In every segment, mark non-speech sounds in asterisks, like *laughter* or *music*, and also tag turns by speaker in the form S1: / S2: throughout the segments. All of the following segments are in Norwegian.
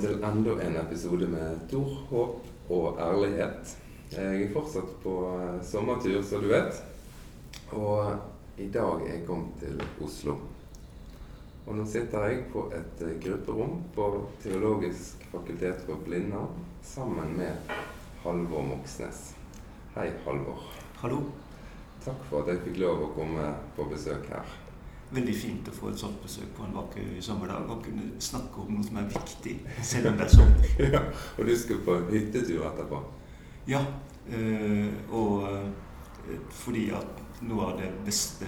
S1: velkommen til enda en episode med Tor, håp og ærlighet. Jeg er fortsatt på eh, sommertur, som du vet. Og i dag er jeg kommet til Oslo. Og nå sitter jeg på et eh, grupperom på Teologisk fakultet for Blinder, sammen med Halvor Moxnes. Hei, Halvor.
S2: Hallo.
S1: Takk for at jeg fikk lov å komme på besøk her
S2: veldig fint å få et sånt besøk på en vakker sommerdag og kunne snakke om noe som er viktig, selv om det er sommer. *laughs*
S1: ja, og du skal på hyttetur etterpå?
S2: Ja. Øh, og øh, fordi at noe av det beste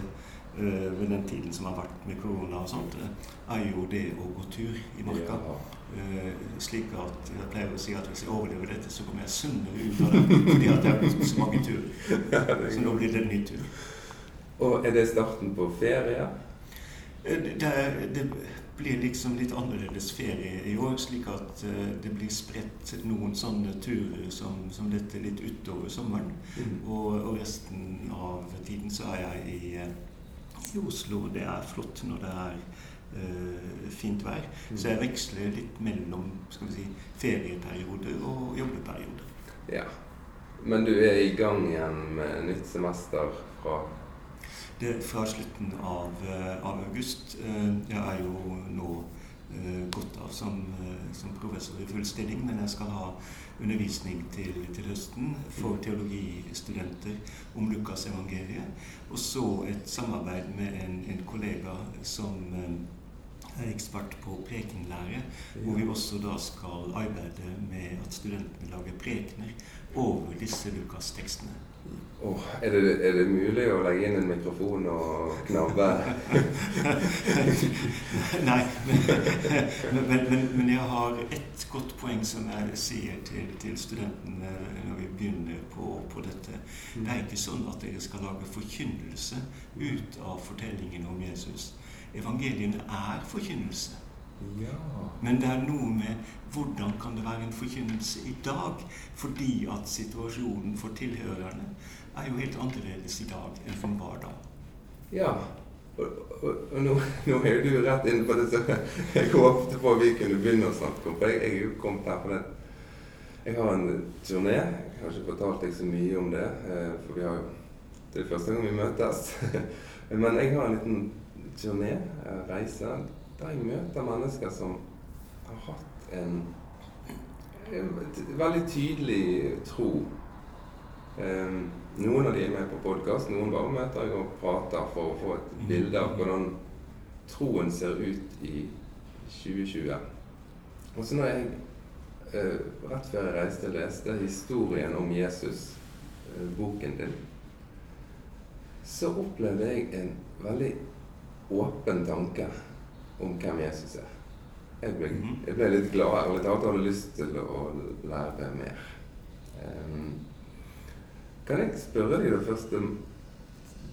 S2: øh, ved den tiden som har vært med korona og sånt, er jo det å gå tur i marka. Ja. slik at jeg pleier å si at hvis jeg overlever dette, så kommer jeg sunnere ut av det. Fordi at jeg har gått så mange turer. *laughs* Så nå blir det en ny tur.
S1: Og er det starten på ferie?
S2: Eh, det, det, blir liksom litt annerledes ferie i år, slik at uh, det blir spredt noen sånne turer som, som dette litt utover sommeren. Mm. Og, og, resten av tiden så er jeg i, uh, i Oslo. Det er flott når det er uh, fint vær. Mm. Så jeg veksler litt mellom skal vi si, ferieperioder og jobbeperioder.
S1: Ja. Men du er i gang igjen med nytt semester fra
S2: det fra slutten av, eh, av, august. Eh, jeg er jo nå eh, gått av som, som, professor i full stilling, men jeg skal ha undervisning til, til høsten for teologistudenter om Lukasevangeliet. Og så et samarbeid med en, en kollega som er ekspert på prekenlære, hvor vi også da skal arbeide med at studentene lager prekener over disse Lukas-tekstene.
S1: Oh, er, det, er, det, mulig å legge inn en mikrofon og knabbe? *laughs*
S2: Nei, *laughs* men, men, men, men, jeg har ett godt poeng som jeg sier til, til studentene når vi begynner på, på, dette. Det er ikke sånn at dere skal lage forkynnelse ut av fortellingen om Jesus. Evangeliene er forkynnelse.
S1: Ja.
S2: Men det er noe med hvordan kan det være en forkynnelse i dag? Fordi at situasjonen for tilhørerne er jo helt annerledes i dag enn den var da.
S1: Ja, og, og, og nå, nå, er jo du rett inne på det, så jeg håpet på at vi kunne begynne å snakke om For jeg, jeg er jo kommet her på det. Jeg har en turné. Jeg har ikke fortalt deg så mye om det, eh, for vi har jo Det er første gang vi møtes. *laughs* Men jeg har en liten turné, reise, der jeg møter mennesker som har hatt en, en veldig tydelig tro. Um, noen av de er med på podkast, noen bare møter jeg og prater for å få et mm. bilde av hvordan troen ser ut i 2020. Og så når jeg uh, rett før jeg reiste, leste historien om Jesus, uh, boken din, så opplevde jeg en veldig åpen tanke om hvem Jesus er. Jeg ble, mhm. jeg ble litt glad ærlig litt annet hadde lyst til å lære mer. Um, kan jeg spørre deg det første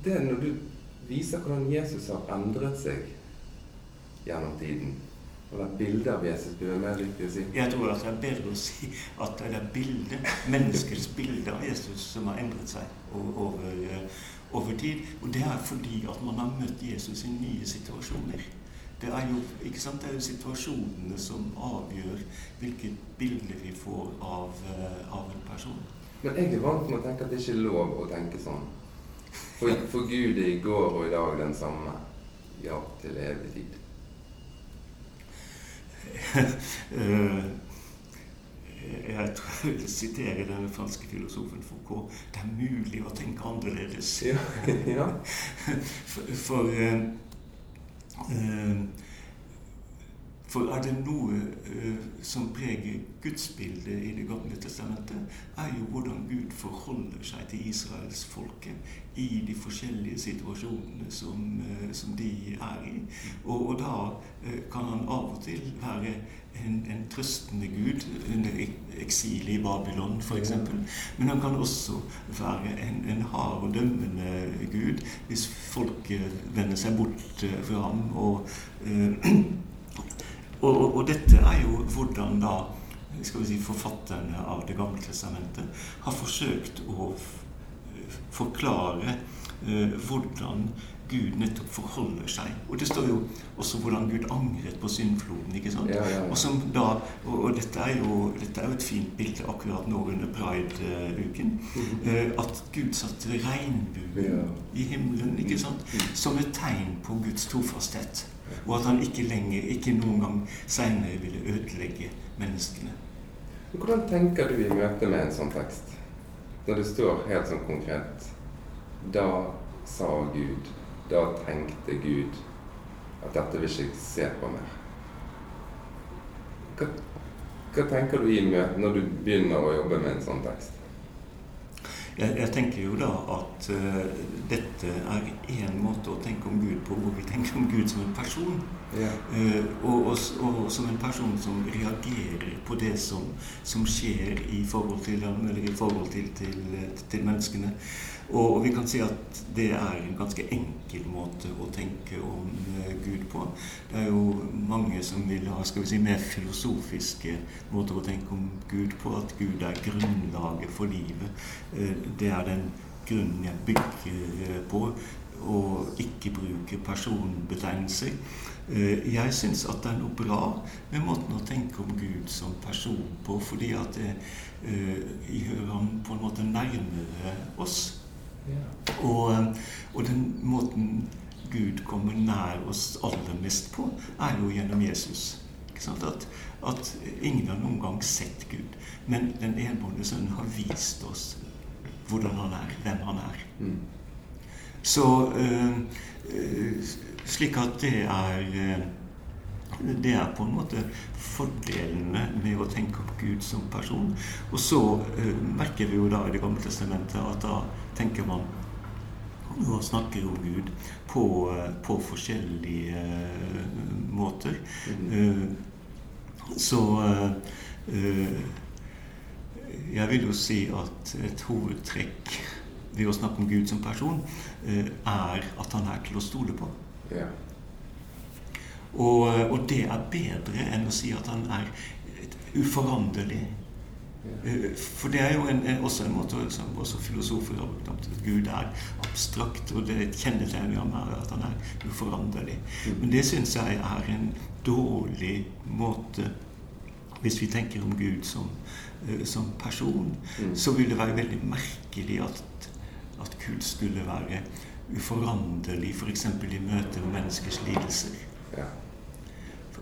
S1: Det er når du viser hvordan Jesus har endret seg gjennom tiden. Eller bildet av Jesus, blir mer riktig å si?
S2: Jeg tror at det er bedre å si at det er bildet, menneskets bilde av Jesus som har endret seg over, eh, over tid. Og det er fordi at man har møtt Jesus i nye situasjoner. Det er jo, ikke sant, det er jo situasjonene som avgjør hvilket bilde vi får av, uh, av en person.
S1: Men jeg er vant med å tenke at det ikke er lov å tenke sånn. For, for Gud er i går og i dag den samme. Ja, til evig tid.
S2: uh, *laughs* jeg tror jeg vil sitere den franske filosofen Foucault. Det er mulig å tenke annerledes.
S1: Ja, *laughs* ja. *laughs*
S2: for, for Eh, for er det noe uh, som preger gudsbildet i Det gamle testamentet, er jo hvordan Gud forholder seg til israelsfolket i de forskjellige situasjonene som, uh, som de er i. Og, og da kan han av og til være en, en trøstende gud under eksilet i Babylon f.eks. Men han kan også være en, en hard og dømmende gud hvis folk vender seg bort fra ham. og *clears throat* og, og, og, dette er jo hvordan da skal vi si, forfatterne av Det gamle testamentet har forsøkt å forklare uh, hvordan Gud nettopp forholder seg. Og det står jo også hvordan Gud angret på syndfloden. ikke sant?
S1: Ja, ja, ja.
S2: Og, som da, og, og dette, er jo, dette er jo et fint bilde akkurat nå under pride-uken. eh, At Gud satte regnbuen i himmelen ikke sant? som et tegn på Guds trofasthet. Og at han ikke lenger, ikke noen gang seinere ville ødelegge menneskene.
S1: Hvordan tenker du i møte med en sånn tekst? Når det står helt sånn konkret Da sa Gud, da tenkte Gud at dette vil ikke jeg se på mer. Hva, hva tenker du i møte når du begynner å jobbe med en sånn tekst?
S2: Jeg, jeg tenker jo da at uh, dette er én måte å tenke om Gud på, hvor vi tenker om Gud som en person.
S1: Ja.
S2: Uh, og, og, og som en person som reagerer på det som, som skjer i forhold til ham, eller i forhold til, til, til menneskene. Og, vi kan si at det er en ganske enkel måte å tenke om eh, Gud på. Det er jo mange som vil ha skal vi si, mer filosofiske måter å tenke om Gud på. At Gud er grunnlaget for livet. Eh, det er den grunnen jeg bygger eh, på, og ikke bruke personbetegnelser. Jeg syns at det er noe bra med måten å tenke om Gud som person på, fordi at det gjør ham på en måte nærmere oss. Og, eh, og den måten Gud kommer nær oss aller mest på, er jo gjennom Jesus. Ikke sant? At, at ingen har noen gang sett Gud, men den enbårne sønnen har vist oss hvordan han er, hvem han er.
S1: Mm.
S2: Så øh, øh, Slik at det er øh, Det er på en måte fordelene med å tenke om Gud som person. Og så øh, merker vi jo da i Det gamle testamentet at da tenker man og snakker om Gud på, øh, på forskjellige øh, måter. Eh, så øh, øh, jeg vil jo si at et hovedtrekk ved å snakke om Gud som person, eh, er at han er til å stole på.
S1: Ja.
S2: Og, og det er bedre enn å si at han er uforanderlig. Eh, For det er jo en, en- også en måte som også filosofer har brukt at Gud er abstrakt, og det kjennetegn vi ham er at han er uforanderlig. Men det syns jeg er en dårlig måte hvis vi tenker om Gud som, eh, som person,
S1: Mm.
S2: så vil det være veldig merkelig at, at Gud skulle være uforanderlig f.eks. i møte med menneskers lidelser.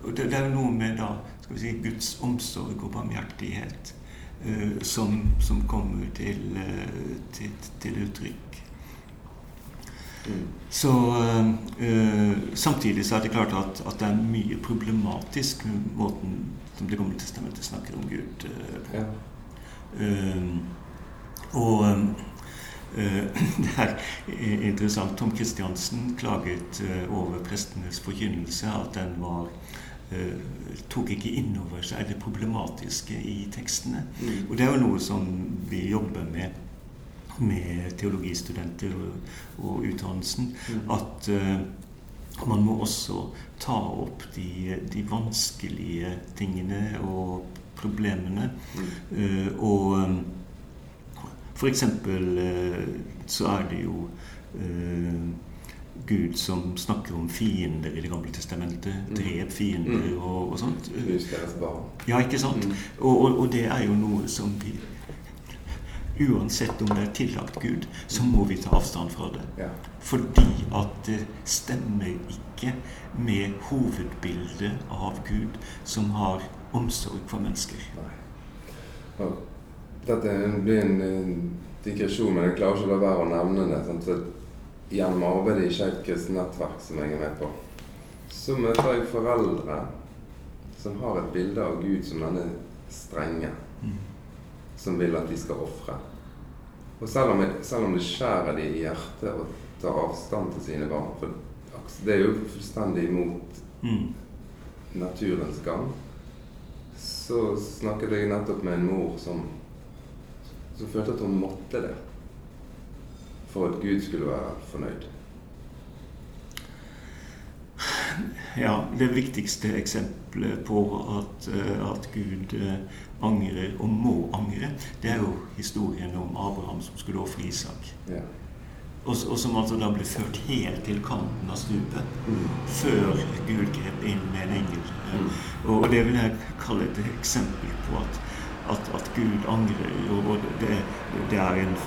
S2: Det, det er noe med da, skal vi si, Guds omsorg og barmhjertighet uh, som, som kommer til, uh, til, til uttrykk.
S1: Mm.
S2: Så uh, Samtidig så er det klart at, at det er mye problematisk med måten som Det gamle testamentet snakker om Gud eh, på.
S1: ja.
S2: Eh, og eh, *clears throat* det er interessant. Tom Christiansen klaget eh, over prestenes forkynnelse, at den var eh, tok ikke inn over seg det problematiske i tekstene.
S1: Mm.
S2: Og det er jo noe som vi jobber med med teologistudenter og, og utdannelsen.
S1: Mm.
S2: At eh, man må også ta opp de, de vanskelige tingene og problemene.
S1: Mm.
S2: Eh, og eh, for eksempel eh, så er det jo eh, Gud som snakker om fiender i Det gamle testamentet.
S1: Mm.
S2: Drep fiender
S1: Mm.
S2: og, og sånt. Ja, ikke sant?
S1: Mm.
S2: Og, og, og det er jo noe som vi Uansett om det er tillagt Gud, så må vi ta avstand fra det.
S1: Ja.
S2: Fordi at det stemmer ikke med hovedbildet av Gud, som har omsorg for mennesker.
S1: Dette blir en digresjon, men jeg klarer ikke å la være å nevne det. Sant? Gjennom arbeidet i Skeivt kristent nettverk, som jeg er med på, så møter jeg foreldre som har et bilde av Gud som denne strenge, som vil at de skal ofre. Og selv om, jeg, selv om det skjærer de i hjertet å ta avstand til sine barn For det er jo fullstendig imot
S2: Mm.
S1: naturens gang, så snakket jeg nettopp med en mor som, som følte at hun måtte det for at Gud skulle være fornøyd.
S2: Ja, det viktigste eksempelet på at, eh, at Gud eh, angrer og må angre, det er jo historien om Abraham som skulle ofre Isak.
S1: Ja.
S2: og, og, som altså da ble ført helt til kanten av stupet mm. før Gud grep inn med en engel. Mm. Og, det vil jeg kalle et eksempel på at, at, at Gud angrer. Og det, det er en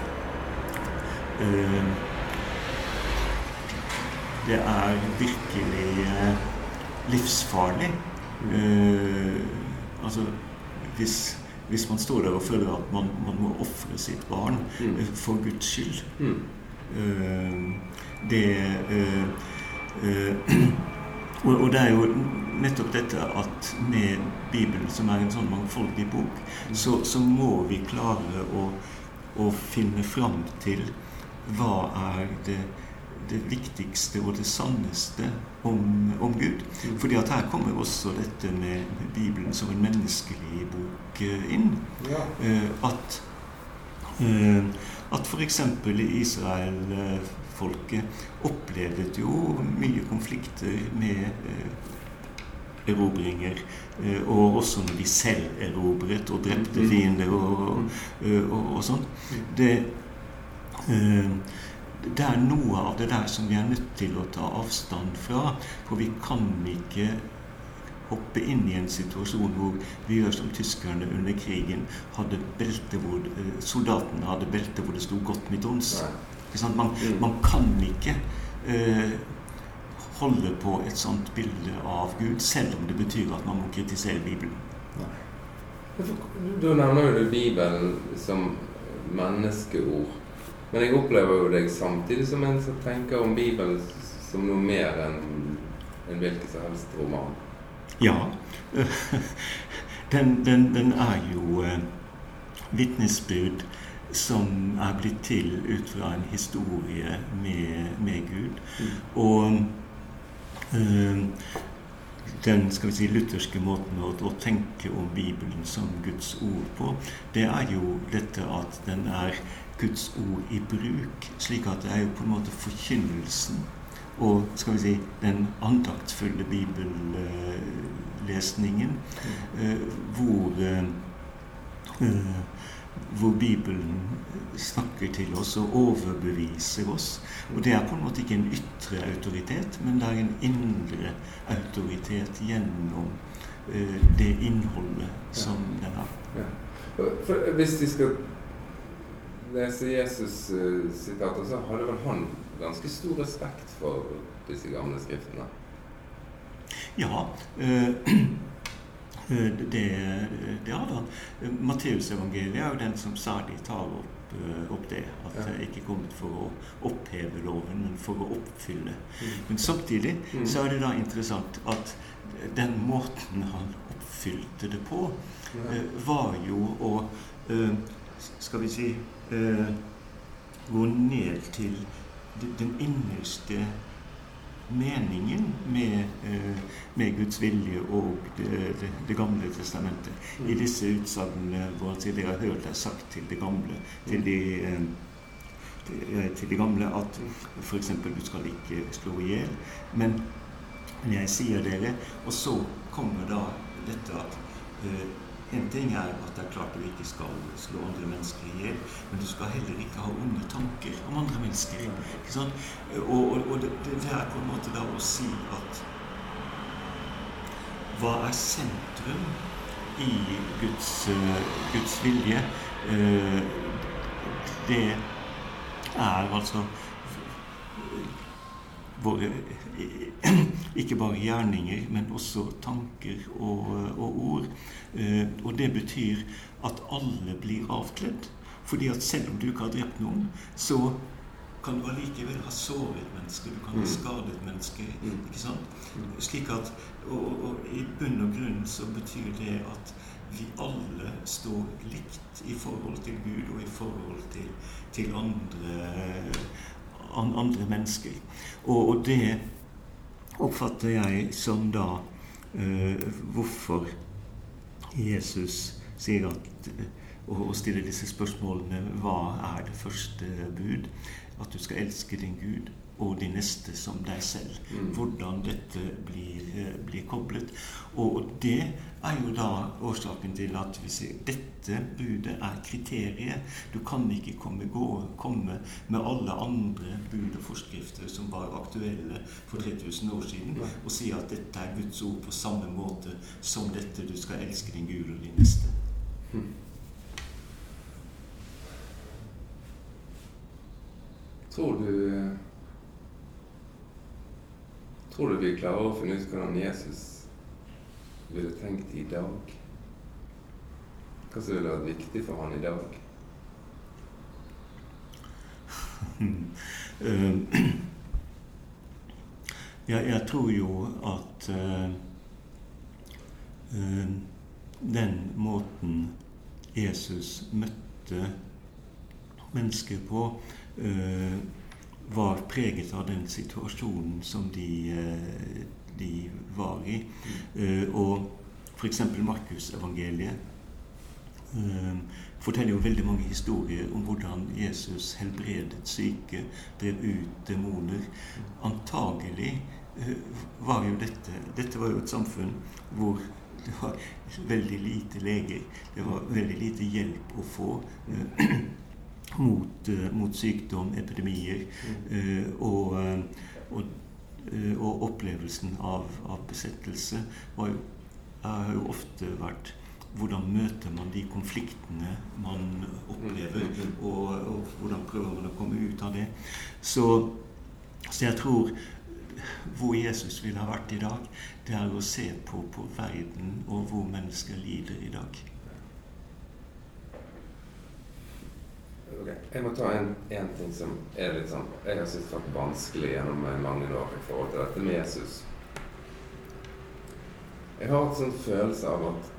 S2: Det er virkelig uh, livsfarlig. Uh, altså hvis hvis man står der og føler at man, man må ofre sitt barn mm. for Guds skyld. Mm. Det uh, *clears throat* og, og, det er jo nettopp dette at med Bibelen, som er en sånn mangfoldig bok, mm. så, så, må vi klare å, å finne fram til hva er det det viktigste og det sanneste om, om Gud. Mm. Fordi at her kommer også dette med, med Bibelen som en menneskelig bok eh, inn. Ja. Uh, at uh, at f.eks. Israel-folket opplevde jo mye konflikter med erobringer. og også når de selv erobret og drepte mm. fiender og, og, og sånn. Mm. Det det er noe av det der som vi er nødt til å ta avstand fra. For vi kan ikke hoppe inn i en situasjon hvor vi gjør som tyskerne under krigen. hadde belte hvor, eh, Soldatene hadde belte hvor det sto 'godt mitt ons'. Man, mm. man, kan ikke uh, holde på et sånt bilde av Gud, selv om det betyr at man må kritisere Bibelen.
S1: Da nevner jo du Bibelen som menneskeord. Men jeg opplever jo deg samtidig som en som tenker om Bibelen som noe mer enn en hvilken som helst roman.
S2: Ja. Den, den, den er jo eh, vitnesbyrd som er blitt til ut fra en historie med, med Gud. Mm. Og øh, den skal vi si, lutherske måten å, å, tenke om Bibelen som Guds ord på, det er jo dette at den er Guds ord i bruk. Slik at det er jo på en måte forkynnelsen og skal vi si den andaktsfulle bibellesningen eh, hvor eh, hvor Bibelen snakker til oss og overbeviser oss. Og det er på en måte ikke en ytre autoritet, men det er en indre autoritet gjennom det innholdet som den har. Ja.
S1: Hvis de skal leser Jesus-sitater, så hadde vel han ganske stor respekt for disse gamle skriftene?
S2: Ja. Øh, *clears throat* det, det hadde han. Matteusevangeliet er jo den som særlig tar opp, opp det. At det ikke er kommet for å oppheve loven, men for å oppfylle. Mm. Men samtidig mm. så er det da interessant at den måten han oppfylte det på, var jo å Skal vi si eh, gå ned til den innerste meningen med, eh, med, Guds vilje og det, det, det gamle testamentet. Mm. I disse utsagnene hvor det har hørt er sagt til det gamle, til de, eh, til de gamle at f.eks. du skal ikke slå i hjel. Men jeg sier dere Og så kommer da dette at eh, en ting er at det er klart du ikke skal slå andre mennesker i hjel, men du skal heller ikke ha onde tanker om andre mennesker. Ikke sant? Og, og, og det, det, er på en måte da å si at Hva er sentrum i Guds, Guds vilje? Uh, det er altså våre ikke bare gjerninger, men også tanker og, og ord. Eh, og det betyr at alle blir avkledd. Fordi at selv om du ikke har drept noen, så kan du allikevel ha såret mennesker. Du kan ha mm. skadet mennesker. Mm. ikke sant? Mm. Slik at, og, og i bunn og grunn så betyr det at vi alle står likt i forhold til Gud og i forhold til, til andre, andre mennesker. Og, og det oppfatter jeg som da eh, hvorfor Jesus sier at og, og stiller disse spørsmålene Hva er det første bud? At du skal elske din Gud og de neste som deg selv.
S1: Mm.
S2: Hvordan dette blir, eh, blir koblet. Og det er jo da årsaken til at vi sier dette budet er kriteriet. Du kan ikke komme, gå, komme med alle andre bud og forskrifter som var aktuelle for 3000 år siden, og si at dette er Guds ord på samme måte som dette du skal elske din Gud og din neste.
S1: Mm. Tror du eh, Tror du vi klarer å finne ut hvordan Jesus ville tenkt i dag? Hva som ville vært viktig for han i dag?
S2: uh, *laughs* *clears throat* jeg, jeg, tror jo at uh, uh, den måten Jesus møtte mennesker på, var preget av den situasjonen som de, eh, de var i. Mm. Og f.eks. Markusevangeliet eh, forteller jo veldig mange historier om hvordan Jesus helbredet syke, drev ut demoner. Antagelig var jo dette Dette var jo et samfunn hvor det var veldig lite leger. Det var veldig lite hjelp å få mot, uh, mot sykdom, epidemier, uh, og, uh, og, og, opplevelsen av, av besettelse jo, har jo ofte vært hvordan møter man de konfliktene man opplever, og, og hvordan prøver man å komme ut av det. Så, så, jeg tror hvor Jesus ville ha vært i dag, det er å se på, på verden og hvor mennesker lider i dag.
S1: Okay. Jeg må ta en, en, ting som er litt sånn jeg har syntes vært vanskelig gjennom mange år i forhold til dette med Jesus. Jeg har hatt sånn følelse av at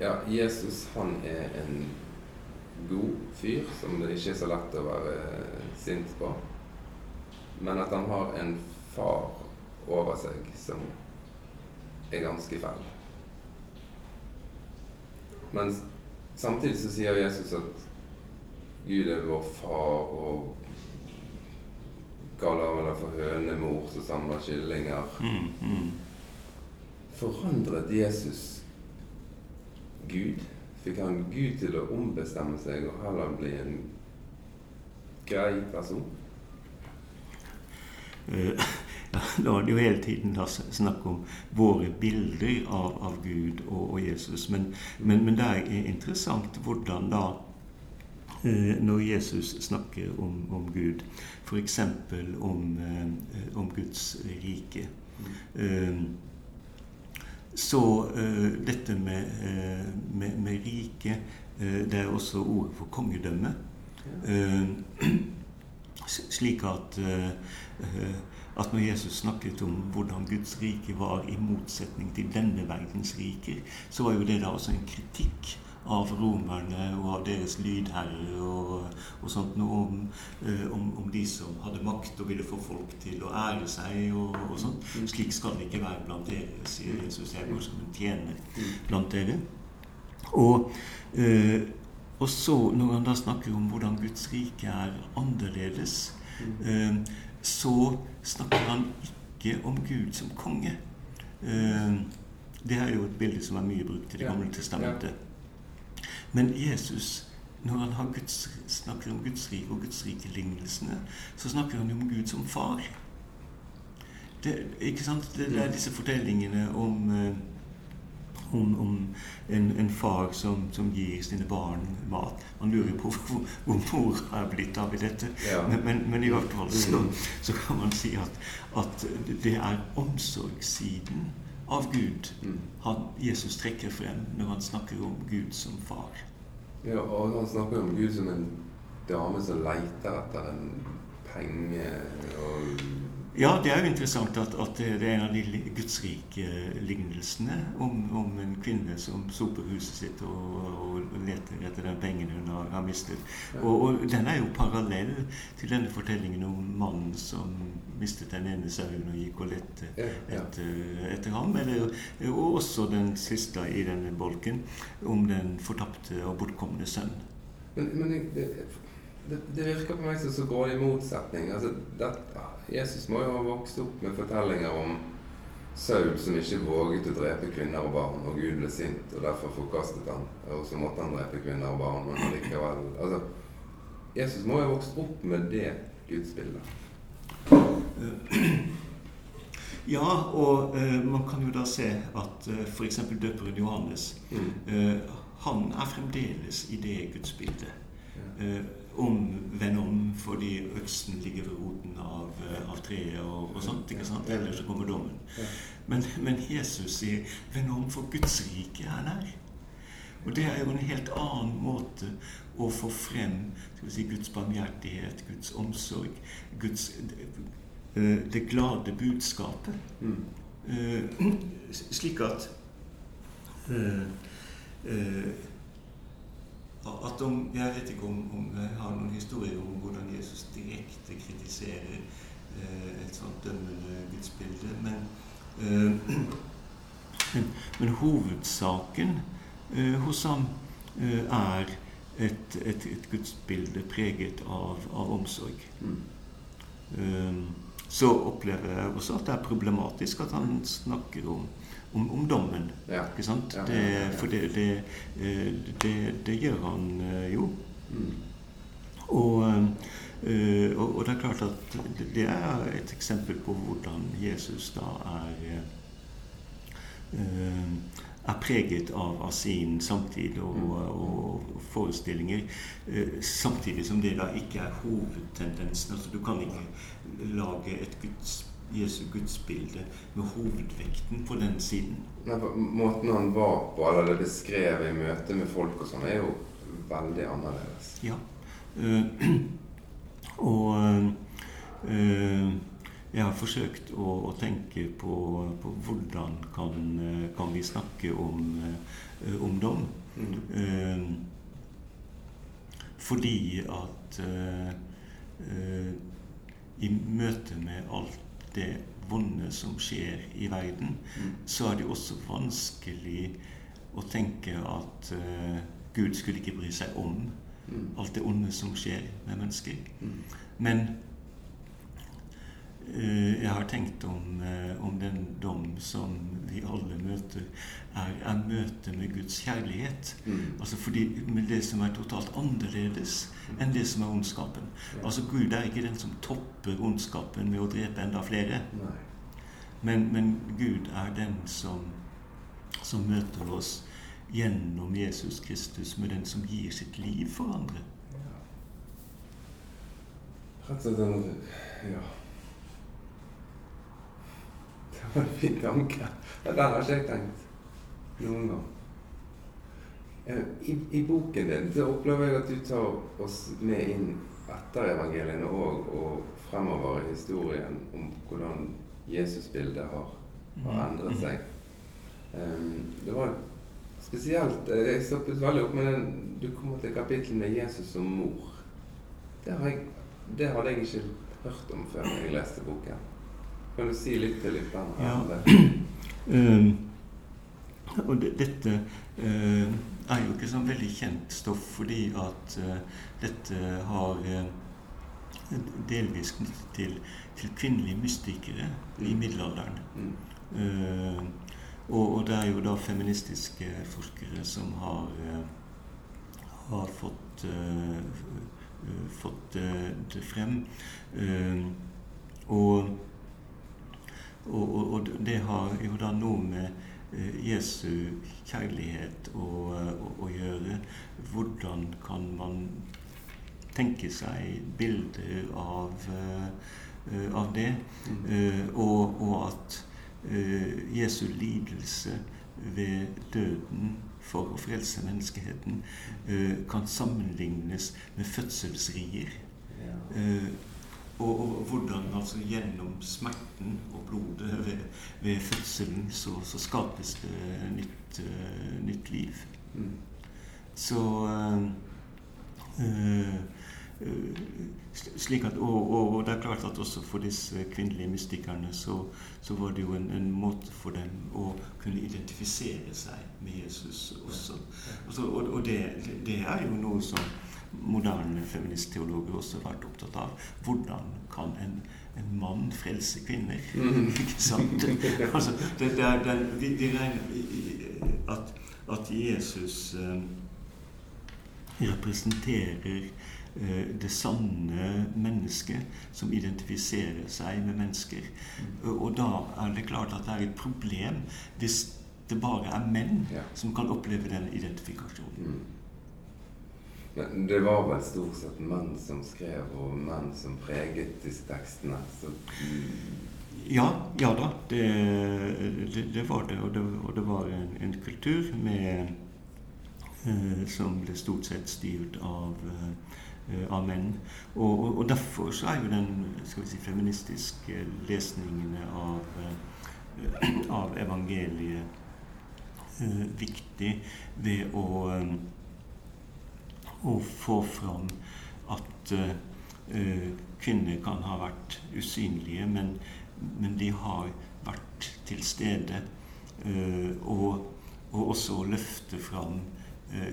S1: ja, Jesus han er en god fyr som det ikke er så lett å være sint på. Men at han har en far over seg som er ganske fæl. Men samtidig så sier Jesus at Gud er vår far, og kaller han for hønemor som samler kyllinger. Mm, mm. Forandret Jesus Gud? Fikk han Gud til å ombestemme seg og heller bli en grei person?
S2: Uh, *laughs* ja, da er det jo hele tiden da, snakk om våre bilder av, av Gud og, og Jesus. Men, men, men, det er interessant hvordan da Eh, når Jesus snakker om, om Gud, f.eks. Om, eh, om Guds rike. Eh, så dette med, med, med rike, det er også ordet for kongedømme. *clears throat* Slik at, at når Jesus snakket om hvordan Guds rike var i motsetning til denne verdens riker, så var jo det da også en kritikk av romerne og av deres lydherrer og, og sånt noe om, eh, om, om, de som hadde makt og ville få folk til å ære seg og, og sånt. Slik skal det ikke være blant dere, sier Jesus. Jeg går som en tjener blant dere. Og, eh, og så, når han da snakker om hvordan Guds rike er annerledes, eh, så snakker han ikke om Gud som konge. Det er jo et bilde som er mye brukt i Det gamle testamentet. Men Jesus, når han Guds, snakker om Guds rike og Guds rike-lignelsene, så snakker han jo om Gud som far. Det, ikke sant? Det, er disse fortellingene om, eh, om, om en, en, far som, som, gir sine barn mat. Man lurer på hvor, hvor mor er blitt av i dette. Ja. Men, men, men, i hvert fall så, så, kan man si at, at det er omsorgssiden av Gud mm. han, Jesus trekker frem når han snakker om Gud som far.
S1: Ja, og han snakker om Gud som en dame som leter etter en penge og
S2: Ja, det er jo interessant at, at det er en av de gudsrike lignelsene om, om, en kvinne som soper huset sitt og, og leter etter den pengene hun har, har mistet. Og, og, den er jo parallell til denne fortellingen om mannen som mistet den ene sauen og gikk og lette etter, etter ham. Eller, og også den siste i denne bolken om den fortapte og bortkomne sønn.
S1: Men, men det, det, det, virker på meg som så går det i motsetning. Altså, det, Jesus må jo ha vokst opp med fortellinger om Saul som ikke våget å drepe kvinner og barn, og Gud ble sint og derfor forkastet han. Og så måtte han drepe kvinner og barn, men likevel altså, Jesus må jo ha vokst opp med det gudsbildet. *clears throat*
S2: Ja, og uh, man kan jo da se at uh, f.eks. døperen Johannes mm. uh, Han er fremdeles i det gudsbildet. Ja. Uh, omvende om fordi øksen ligger ved roten av, eh, av treet og, og, sånt. ikke sant? Ellers så kommer dommen. Men, men Jesus sier 'vend om, for Guds rike er nær'. Og det er jo en helt annen måte å få frem si, Guds barmhjertighet, Guds omsorg, Guds, det, det glade budskapet. Mm. Uh, slik at uh, uh, at om, Jeg vet ikke om, om, jeg har noen historier om hvordan Jesus direkte kritiserer eh, et sånt dømmende gudsbilde. Men, eh, *clears throat* men, men, hovedsaken eh, hos ham eh, er et, et, et, gudsbilde preget av, av omsorg. Mm. Eh, så opplever jeg også at det er problematisk at han snakker om om, om dommen. Ja. Ikke sant? Ja, det, for det, det, det, det, gjør han eh, jo. Mm. Og, uh, og, og, det er klart at det er et eksempel på hvordan Jesus da er er preget av, av, sin samtid og, mm. og forestillinger. Samtidig som det da ikke er hovedtendensen. Altså, du kan ikke lage et Guds Jesu gudsbilde med hovedvekten på den siden.
S1: Nei, måten han var på, eller det beskrev i møte med folk og sånn, er jo veldig annerledes.
S2: Ja. Uh, *clears throat* og uh, jeg har forsøkt å, å tenke på, på, hvordan kan, kan vi snakke om, uh, om dom. Mm. fordi at i møte med alt det vonde som skjer i verden, mm. så er det også vanskelig å tenke at uh, Gud skulle ikke bry seg om mm. alt det onde som skjer med mennesker. Mm. Men jeg har tenkt om, uh, om, den dom som vi alle møter, er, er møtet med Guds kjærlighet. Mm. Altså fordi med det som er totalt annerledes enn det som er ondskapen. Altså Gud er ikke den som topper ondskapen med å drepe enda flere. Men, men, Gud er den som, som møter oss gjennom Jesus Kristus med den som gir sitt liv for andre.
S1: Ja. Ja. Fin tanke. Den har ikke jeg tenkt noen gang. I, I, boken din så opplever jeg at du tar oss med inn etter evangeliene og, og fremover i historien om hvordan Jesusbildet har, har endret mhm. seg. Um, det var spesielt Jeg stoppet veldig opp med den Du kommer til kapittelet med Jesus som mor. Det, jeg, det, hadde jeg ikke hørt om før jeg leste boken. Kan du si litt til litt om Ja. *clears throat*
S2: Um, og det, dette uh, er jo ikke sånn veldig kjent stoff, fordi at uh, dette har uh, delvis knyttet til, til, kvinnelige mystikere i mm. middelalderen. Mm. Og, og, det er jo da feministiske forskere som har, har fått, fått det frem. Og, og, og, det har jo da noe med Eh, Jesu kjærlighet å, å, å, gjøre. Hvordan kan man tenke seg bilder av, uh, av det? Mm. Uh, og, og, at Jesu lidelse ved døden for å frelse menneskeheten kan sammenlignes med fødselsrier. Ja. Og, og, hvordan altså gjennom smerten og blodet ved, ved fødselen så, så, skapes det nytt, uh, nytt liv. Mm. Så uh, uh, slik at, og, og, og, det er klart at også for disse kvinnelige mystikerne så, så var det jo en, en, måte for dem å kunne identifisere seg med Jesus også. Altså, og, og det, det, er jo noe som moderne feministteologer også vært opptatt av. Hvordan kan en, en mann frelse kvinner? Mm. *laughs* Ikke sant? altså, det, det er, det, vi, vi regner at, at Jesus eh, representerer Eh, det sanne mennesket som identifiserer seg med mennesker. Mm. Og da er det klart at det er et problem hvis det bare er menn som kan oppleve den identifikasjonen.
S1: Men det var vel stort sett menn som skrev, og menn som preget disse tekstene? Så...
S2: Ja, ja da. Det, det, det, var det. Og det, og det var en, en kultur med, eh, som ble stort sett styrt av Eh, av menn. Og, og, og, derfor så er jo den skal vi si, feministiske lesningen av, eh, av evangeliet uh, viktig ved å, um, å få fram at uh, kvinner kan ha vært usynlige, men, men de har vært til stede. Uh, og, og, også løfte fram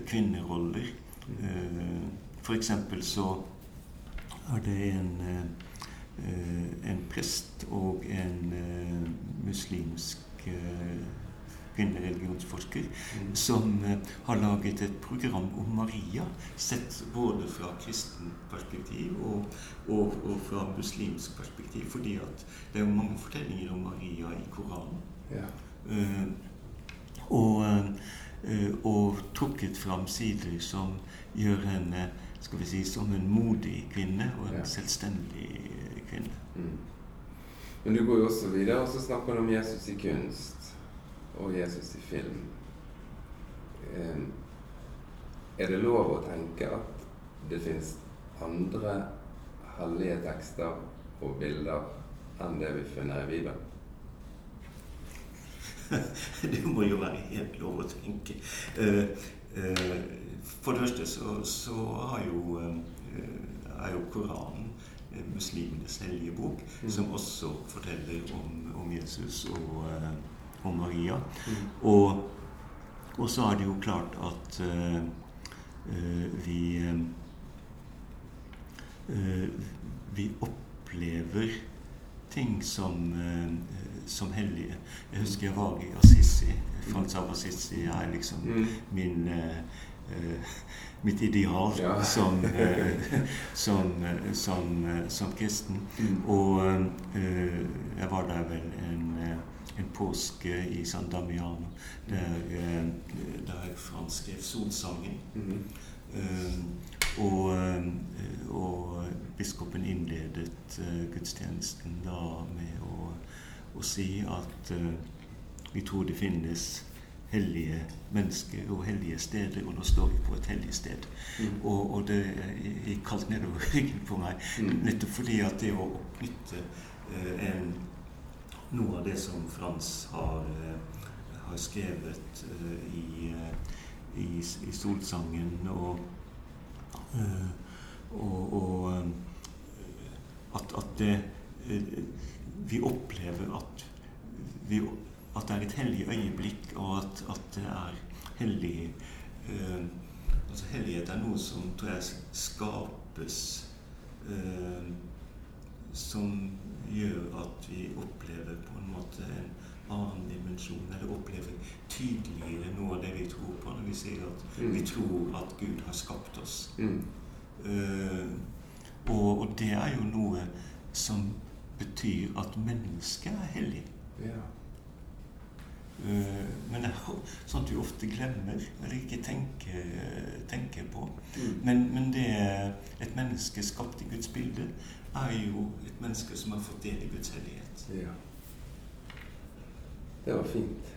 S2: kvinneroller. Uh, F.eks. så er det en, en prest og en muslimsk kvinnereligionsforsker som har laget et program om Maria, sett både fra kristent perspektiv og, og, og, fra muslimsk perspektiv. Fordi at det er jo mange fortellinger om Maria i Koranen. Ja. Uh, og, uh, og trukket fram sider som gjør henne skal vi si, som en modig kvinne og en ja. selvstendig kvinne. Mm.
S1: Men du går jo også videre, og så snakker du om Jesus i kunst og Jesus i film. Er det lov å tenke at det fins andre hellige tekster og bilder enn det vi finner i Bibelen? *laughs*
S2: det må jo være helt lov å tenke. Uh, uh, for det første så, så har jo, eh, er jo Koranen eh, muslimenes hellige bok, mm. som også forteller om, om Jesus og uh, om Maria. Mm. Og, og, så er det jo klart at uh, uh, vi Vi opplever ting som, som hellige. Jeg husker jeg var i Assisi. Frans av Assisi er liksom mm. min mitt ideal ja. *laughs* som, som, som, som, kristen. Mm. Og jeg var der vel en, en påske i San Damiano, der, der Frans skrev solsangen. Mm. Og, og, biskopen innledet gudstjenesten da med å, å si at vi tror det finnes hellige mennesker og hellige steder, og nå står vi på et hellig sted. Mm. Og, og, det gikk kaldt nedover ryggen på meg, mm. nettopp fordi at det å knytte eh, en, noe av det som Frans har, eh, har skrevet eh, i, eh, i, i, Solsangen, og, og, og at, at det, vi opplever at vi at det er et hellig øyeblikk, og at, at det er hellig altså Hellighet er noe som tror jeg skapes Som gjør at vi opplever på en måte en annen dimensjon, eller opplever tydeligere noe av det vi tror på når vi sier at mm. vi tror at Gud har skapt oss. Mm. Uh, og, og, det er jo noe som betyr at mennesket er hellig. Ja. Uh, men det er sånt vi ofte glemmer eller ikke tenker, tenker på. Mm. Men, men, det et menneske skapt i Guds bilde er jo et menneske som har fått del i Guds hellighet. Ja.
S1: Det var fint.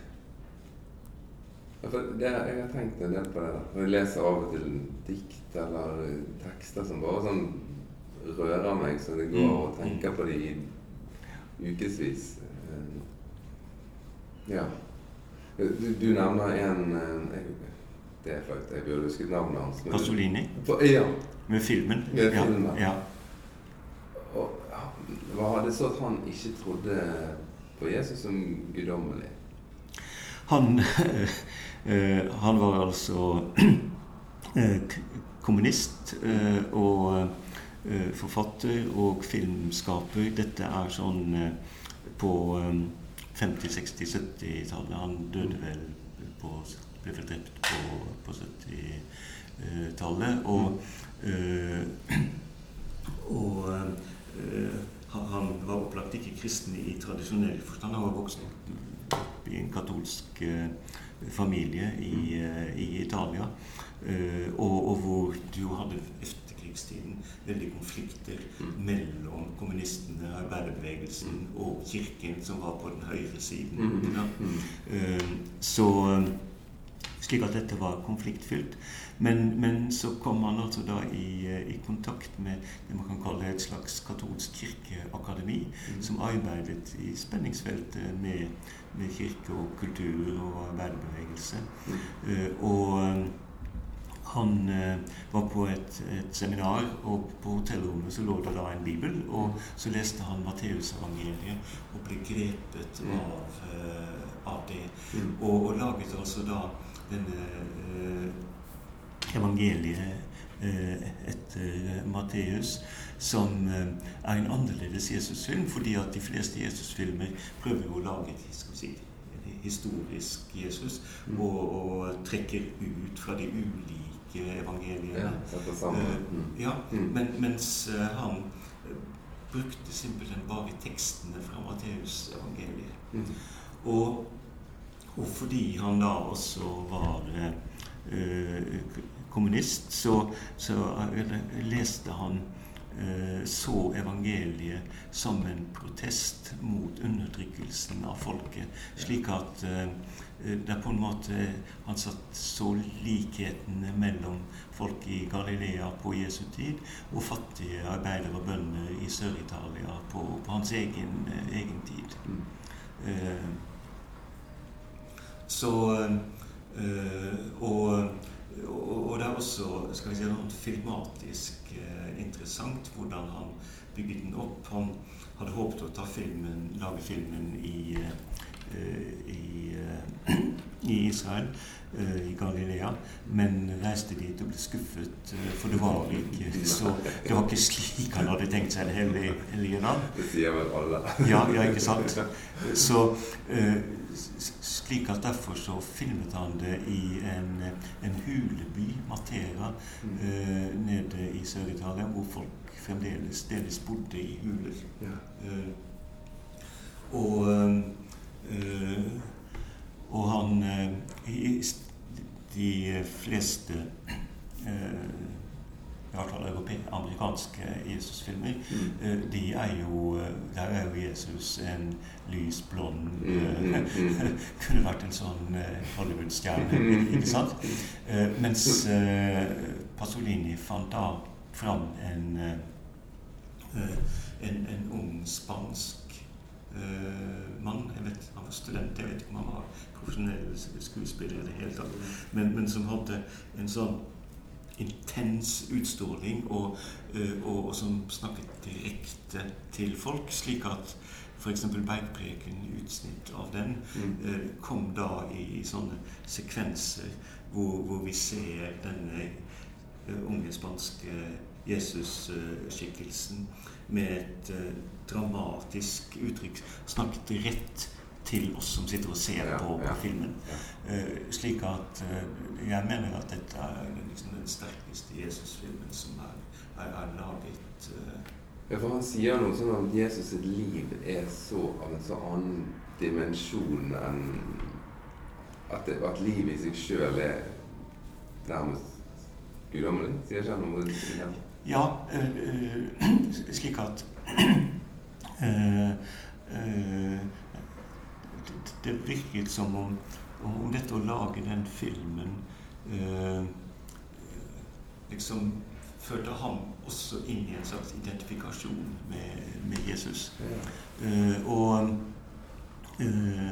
S1: Det, jeg har tenkt en del på det. Når jeg leser av og til dikt eller tekster som bare sånn rører meg så det går
S2: å
S1: og tenker på det i ukevis. Ja. Du, du nevner en eh, jeg, Det er flaut, jeg burde husket navnet hans.
S2: Pasolini
S1: Ja.
S2: med filmen.
S1: Med filmen.
S2: Ja.
S1: Og var det så at han ikke trodde på Jesus som guddommelig?
S2: Han, *laughs* eh, han var altså *clears throat* eh, kommunist eh, og forfatter og filmskaper. Dette er sånn på eh, 50-, 60-, 70-tallet. Han døde vel på ble vel drept på, på 70-tallet. Og, *clears throat* og han var opplagt ikke kristen i tradisjonell forstand. Han var vokst opp i en katolsk eh, familie i, eh, i Italia. eh, og, og hvor du hadde efterkrigstiden veldig konflikter
S1: Mm.
S2: mellom kommunistene, arbeiderbevegelsen og kirken, som var på den høyre siden.
S1: Mm.
S2: Ja.
S1: Mm.
S2: Eh, Så Slik at dette var konfliktfylt. Men, men så kom han altså da i, eh, i kontakt med det man kan kalle et slags katolsk kirkeakademi,
S1: Mm.
S2: som arbeidet i spenningsfeltet med, med kirke og kultur og arbeiderbevegelse.
S1: Mm.
S2: Uh, og eh, han uh, var på et, et seminar, og på hotellrommet så lå det da en bibel. Og så leste han Matteusevangeliet og ble grepet
S1: Mm.
S2: av, uh, av det.
S1: Mm.
S2: Og, og laget altså da denne evangeliet eh, etter Matteus, som eh, er en annerledes Jesusfilm, fordi at de fleste Jesusfilmer prøver å lage et si, historisk Jesus,
S1: Mm.
S2: og, og trekker ut fra de ulike evangeliene.
S1: Ja.
S2: Eh,
S1: Mm.
S2: ja,
S1: Mm.
S2: men, mens eh, han eh, brukte simpelthen bare tekstene fra Matteusevangeliet.
S1: Mm.
S2: Og, og fordi han da også var eh, kommunist, så, så eh, leste han eh, så evangeliet som en protest mot undertrykkelsen av folket. Slik at eh, det er på en måte Han satt så likhetene mellom folk i Galilea på Jesu tid og fattige arbeidere og bønder i Sør-Italia på, på hans egen, egen tid.
S1: Mm.
S2: Så og, og, og det er også skal vi si, noe filmatisk eh, interessant hvordan han bygget den opp. Han hadde håpet å ta filmen, lage filmen i, eh, i, eh, *clears throat* i Israel, eh, i Galilea, men reiste dit og ble skuffet, eh, for det var ikke så Det var ikke slik han hadde tenkt seg det hele, hele land.
S1: Det sier vel alle.
S2: Ja, ja, ikke sant? Så eh, slik at derfor så filmet han det i en, en huleby, Matera, eh, nede i Sør-Italia, hvor folk fremdeles delvis bodde i huler.
S1: Ja.
S2: Eh, og eh, og han eh, De fleste eh, i hvert fall amerikanske Jesusfilmer
S1: Mm.
S2: Eh, de er jo Der er jo Jesus en lys, blond
S1: Mm, mm. *laughs*
S2: Kunne vært en sånn Hollywood-stjerne, ikke sant? *laughs* Mens Pasolini fant da fram en en, en ung spansk mann. Jeg vet, Han var student, jeg vet ikke om han var profesjonell skuespiller i det hele tatt. Men, men som hadde en sånn intens utstråling, og, eh, og, og som snakket direkte til folk, slik at f.eks. Bergpreken, utsnitt av den,
S1: Mm.
S2: eh, kom da i sånne sekvenser hvor, hvor vi ser denne eh, unge spanske Jesus-skikkelsen med et eh, dramatisk uttrykk snakket rett til oss som sitter og ser
S1: Ja,
S2: på,
S1: ja,
S2: filmen.
S1: ja.
S2: Eh, slik at uh, jeg mener at dette er liksom den sterkeste Jesus-filmen som er, er, er laget. Uh.
S1: Ja, for han sier noe sånn at Jesus sitt liv er så av en så annen dimensjon enn at, det, at livet i seg sjøl er nærmest guddommelig. Sier ikke han noe ja.
S2: Eh, eh, slik at *clears throat* eh, det, virket som om, om dette å lage den filmen liksom førte ham også inn i en slags identifikasjon med, med Jesus. Eh, og uh,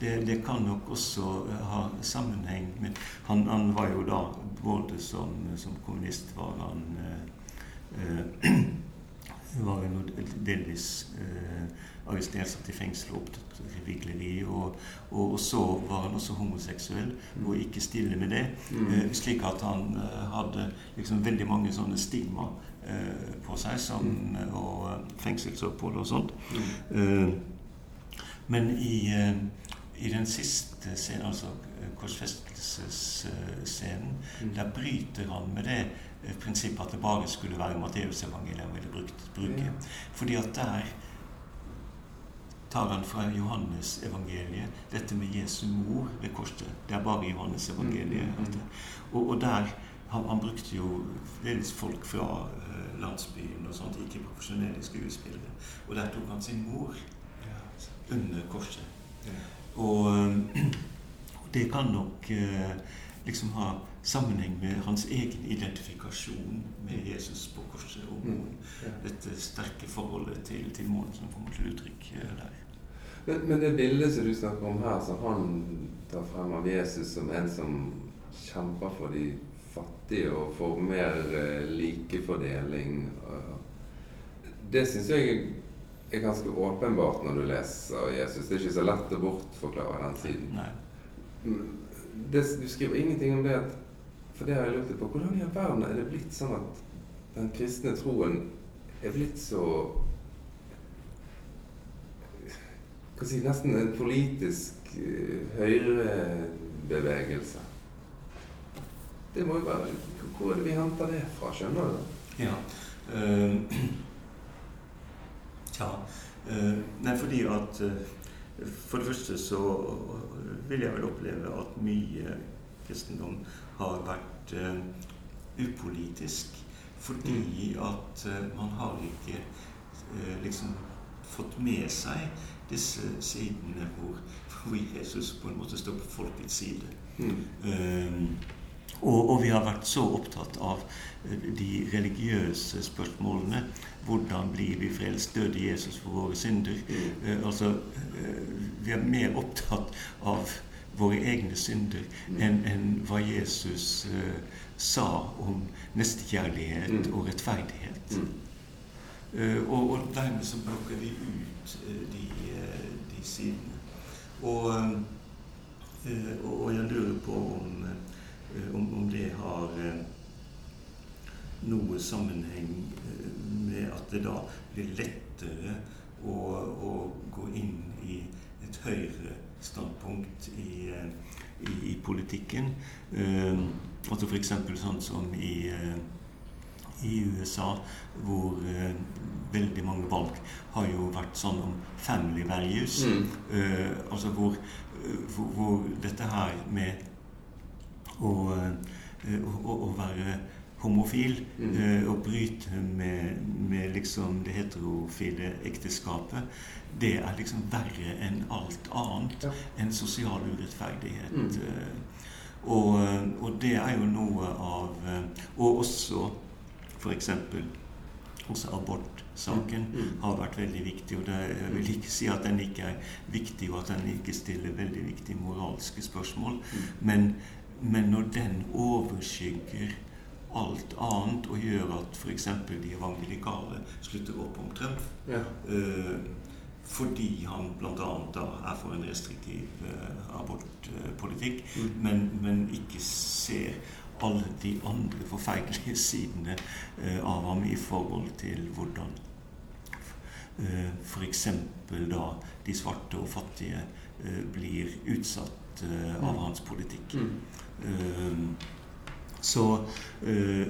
S2: det, det, kan nok også ha sammenheng med Han, han var jo da både som, som kommunist var han eh, *clears throat* var jo delvis eh, arrestert, satt i fengsel og opptatt vigleri. Og, og, så var han også homoseksuell, mm. og ikke stille med det. Mm. Eh, slik at han eh, hadde liksom veldig mange sånne stigma eh, på seg, som, mm. og eh, fengselsopphold og sånt. Eh, men i, i, den siste scenen, altså korsfestelsesscenen, der bryter han med det prinsippet at det bare skulle være Matteusevangeliet han ville bruke. Fordi at der tar han fra Johannes-evangeliet dette med Jesu mor ved korset. Det er bare Johannes-evangeliet. Mm, mm, mm. Og, og, der han, han, brukte jo dels folk fra uh, landsbyen og sånt, ikke profesjonelle skuespillere. Og der tok han sin mor under korset. Og, og *clears throat* det kan nok uh, liksom ha sammenheng med hans egen identifikasjon med Jesus på korset og månen. Dette sterke forholdet til, til månen som kommer til uttrykk der.
S1: Men, men, det bildet som du snakker om her, som han tar frem av Jesus som en som kjemper for de fattige og for mer eh, likefordeling Det syns jeg er ganske åpenbart når du leser Jesus. Det er ikke så lett å bortforklare den siden.
S2: Nei.
S1: Det, du skriver ingenting om det, for det har jeg lurt på. Hvordan i all verden er det blitt sånn at den kristne troen er blitt så si, nesten en politisk uh, høyrebevegelse. Det må jo være Hvor er det vi henter det fra? Skjønner du?
S2: Ja. Uh, *clears throat* ja. Uh, nei, fordi at uh, For det første så vil jeg vel oppleve at mye kristendom har vært upolitisk. Fordi at at man har ikke liksom fått med seg disse sidene hvor, hvor, Jesus på en måte står på folkets side. Mm. Og, og, vi har vært så opptatt av eh, de religiøse spørsmålene. Hvordan blir vi frelst? Døde Jesus for våre synder? Uh, altså, eh, vi er mer opptatt av våre egne synder enn en hva Jesus eh, sa om nestekjærlighet og rettferdighet. Mm. Og, og, dermed så blokker vi ut de sidene. Og, eh, og, jeg lurer på om, eh, om, om det har eh, noe sammenheng med at det da blir lettere å, å gå inn i et høyere standpunkt i, i, i politikken. Eh, altså F.eks. sånn som i i USA, hvor eh, veldig mange valg har jo vært sånn om family values. Mm. Eh, altså hvor, eh, hvor, hvor, dette her med å, eh, å, å være homofil mm. eh, og bryte med, med, liksom det heterofile ekteskapet, det er liksom verre enn alt annet. Ja. Enn sosial urettferdighet. Mm. Eh, og, og, det er jo noe av Og også F.eks. også abortsaken mm. mm. har vært veldig viktig. og det, Jeg vil ikke si at den ikke er viktig, og at den ikke stiller veldig viktige moralske spørsmål. Mm. Men, men, når den overskygger alt annet og gjør at f.eks. de evangelikale slutter opp om Trump ja. eh, fordi han bl.a. er for en restriktiv eh, abortpolitikk, mm. men, men ikke ser alle de andre forferdelige sidene eh, av ham i forhold til hvordan eh, f.eks. da de svarte og fattige eh, blir utsatt eh, av mm. hans politikk. Mm. Eh, så eh,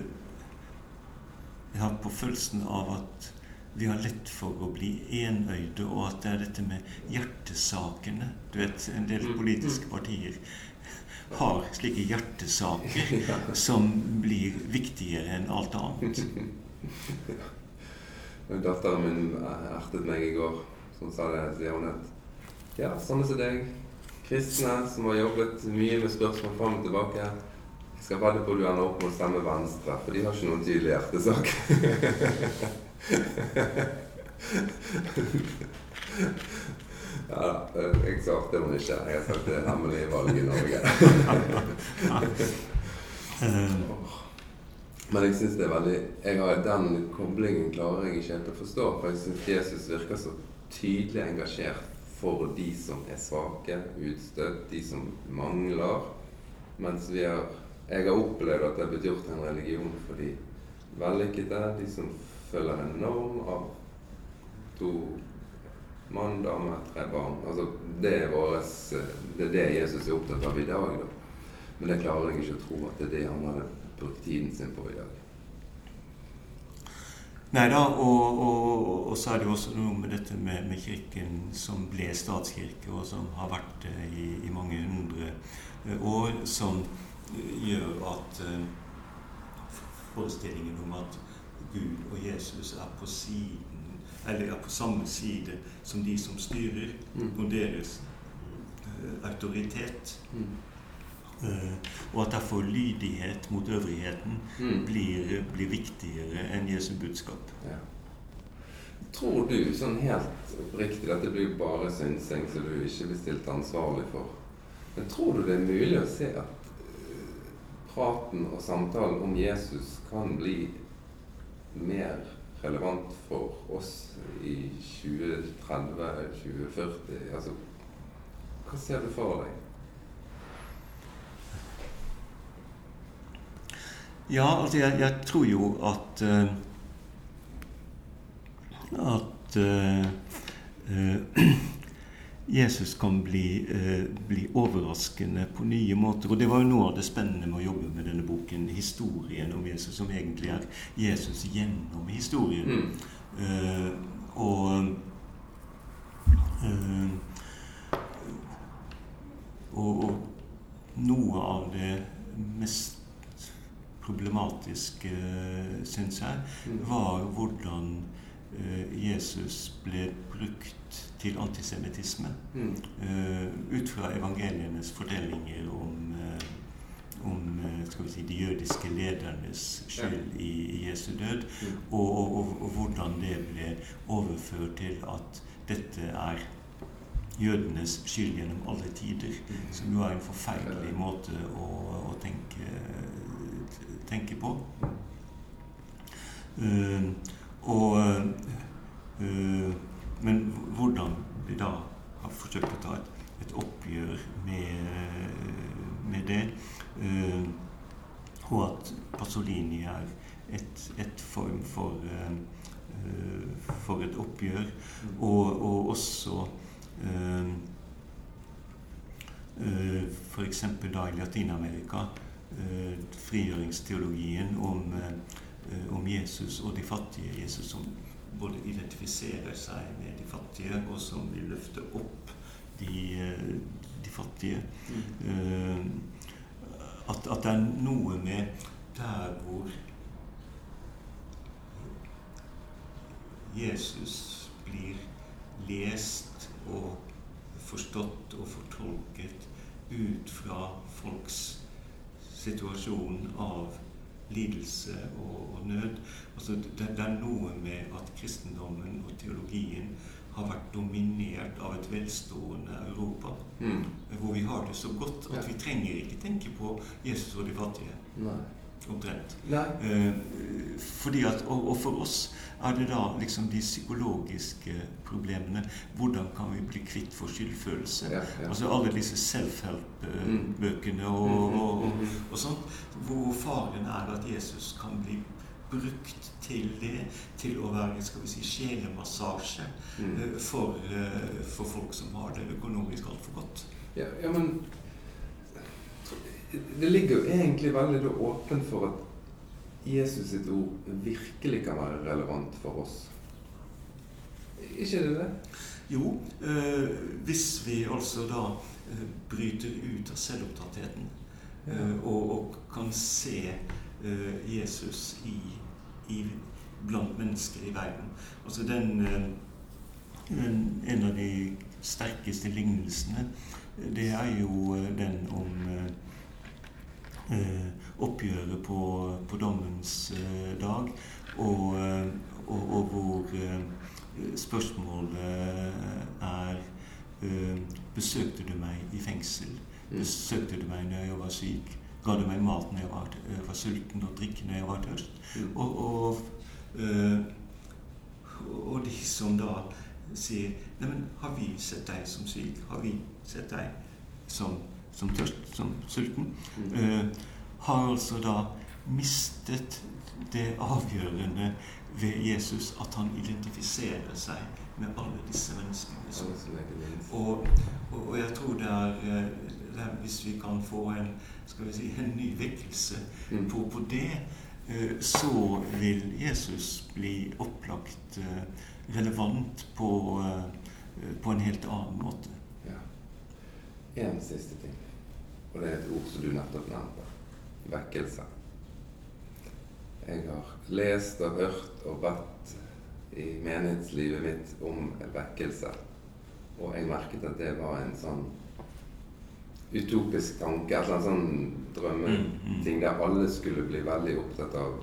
S2: jeg har på følelsen av at vi har lett for å bli enøyde, og at det er dette med hjertesakene Du vet, en del mm. politiske partier har slike hjertesaker *laughs* som blir viktigere enn alt annet. *laughs*
S1: Datteren min ertet meg i går. Sånn sa det, sier hun at ja, er det deg, kristne som har jobbet mye med spørsmål fram og tilbake, Jeg skal vedde på du ender opp med å stemme Venstre, for de har ikke noen tydelig hjertesak. *laughs* ja da, jeg svarte henne ikke. Jeg har sagt det er hemmelig valg i Norge. *laughs* Men jeg syns det er veldig jeg har, Den koblingen klarer jeg ikke helt å forstå. For jeg syns Jesus virker så tydelig engasjert for de som er svake, utstøtt, de som mangler. Mens vi har, jeg har opplevd at det er blitt gjort en religion for de vellykkede, de som følger en norm av to mann, dame, tre barn. Altså, det, er våres, det er det Jesus er opptatt av i dag. Da. Men det klarer jeg ikke å tro at det er det han hadde brukt tiden sin på i dag.
S2: Nei da, og, og, og, så er det jo også noe med dette med, med, Kirken som ble statskirke, og som har vært det i, i, mange hundre eh, år, som eh, gjør at uh, forestillingen om at Gud og Jesus er på siden, eller er på samme side som de som styrer, mm. og deres autoritet. Eh, og at derfor lydighet mot øvrigheten mm. blir, blir, viktigere enn Jesu budskap. Ja.
S1: Tror du sånn helt oppriktig Dette blir bare synsing som du ikke blir stilt ansvarlig for. Men tror du det er mulig å se at eh, praten og samtalen om Jesus kan bli mer relevant for oss i 2030, 2040? Altså, hva ser du for deg?
S2: Ja, altså jeg, jeg tror jo at uh, At uh, uh, *clears throat* Jesus kan bli, bli, overraskende på nye måter. Og det var jo noe av det spennende med å jobbe med denne boken, historien om Jesus, som egentlig er Jesus gjennom historien. Mm. og og, og noe av det mest problematisk, eh, syns jeg, var hvordan eh, Jesus ble brukt til antisemittisme. Mm. Ut fra evangelienes fortellinger om, om skal vi si, de jødiske ledernes skyld i, Jesu død, og, og, og, hvordan det ble overført til at dette er jødenes skyld gjennom alle tider. Som jo er en forferdelig måte å, å tenke tenker på. Uh, og, uh, men hvordan vi da har forsøkt å ta et, et oppgjør med, med det, og at Pasolini er et, et form for, for et oppgjør, og, og også F.eks. da i Latin-Amerika Eh, frigjøringsteologien om, eh, om, Jesus og de fattige. Jesus som både identifiserer seg med de fattige, og som vil løfte opp de, eh, de fattige. Mm. At, at, det er noe med der hvor Jesus blir lest og forstått og fortolket ut fra folks situasjon av lidelse og, og nød. Altså, det, det, er noe med at kristendommen og teologien har vært dominert av et velstående Europa. Mm. Hvor vi har det så godt at ja. vi trenger ikke tenke på Jesus og de fattige. Nei. Omtrent. Eh, fordi at, og, og for oss er det da liksom de psykologiske problemene. Hvordan kan vi bli kvitt for skyldfølelse? Ja, ja. Altså alle disse self-help-bøkene og, mm. og, og, og, sånt. Hvor faren er at Jesus kan bli brukt til det, til å være skal vi si, sjelemassasje mm. Eh, for, eh, for, folk som har det økonomisk altfor godt.
S1: Ja, ja, men det ligger jo egentlig veldig åpent for at Jesus sitt ord virkelig kan være relevant for oss. Ikke det det?
S2: Jo, øh, hvis vi altså da øh, bryter ut av selvopptattheten øh, og, og, kan se Jesus i, i, blant mennesker i verden. Altså den, den En av de sterkeste lignelsene, det er jo den om eh, oppgjøret på, på dommens eh, dag, og, eh, og, og hvor eh, spørsmålet er Besøkte du meg i fengsel? Mm. Besøkte du meg når jeg var syk? Ga du meg mat når jeg var, var sulten, og drikke når jeg var tørst? Mm. Og, og, og, de som da sier Neimen, har vi sett deg som syk? Har vi sett deg som, som tørst, som sulten? Mm. Uh, har altså da mistet det avgjørende ved Jesus at han identifiserer seg med alle disse menneskene. Og, og, og jeg tror det er, eh, det er, Hvis vi kan få en, skal vi si, en ny vekkelse mm. på, på, det, eh, så vil Jesus bli opplagt eh, relevant på, på en helt annen måte. Ja.
S1: En siste ting, og det er et ord som du nettopp nevnte vekkelse. Jeg har lest og hørt og bedt i menighetslivet mitt om vekkelse. Og jeg merket at det var en sånn utopisk tanke, eller en sånn drømmeting mm, mm. der alle skulle bli veldig opptatt av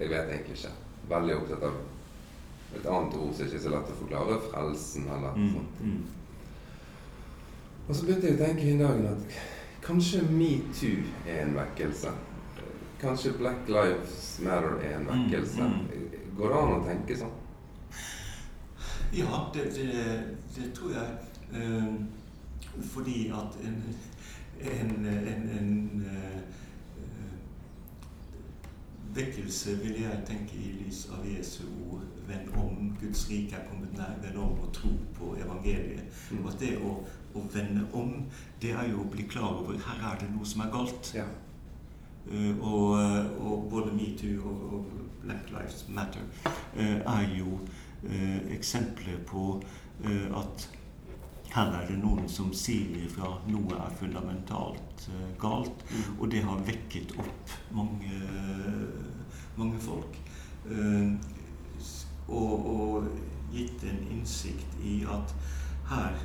S1: Jeg vet egentlig ikke. Veldig opptatt av et annet ord som ikke er så lett å forklare. Frelsen eller noe mm, sånt. Og så begynte jeg å tenke i dag at Kanskje metoo er en vekkelse. Kanskje Black Lives Matter er en vekkelse. Mm, mm. Går det an å tenke sånn?
S2: Ja, det, det, det tror jeg. Eh, fordi at en, en, en, en uh, vekkelse vil jeg tenke i lys av Jesu ord Venn om Guds rike er kommet nær. Venn om å tro på evangeliet. Mm. Og at det å å vende om, det er jo å bli klar over her er det noe som er galt. Ja. Uh, og, eh, og, både metoo og, og, Black Lives Matter uh, er jo uh, eksempler på at her er det noen som sier ifra noe er fundamentalt galt. Mm. Og det har vekket opp mange, mange folk. Og, og gitt en innsikt i at her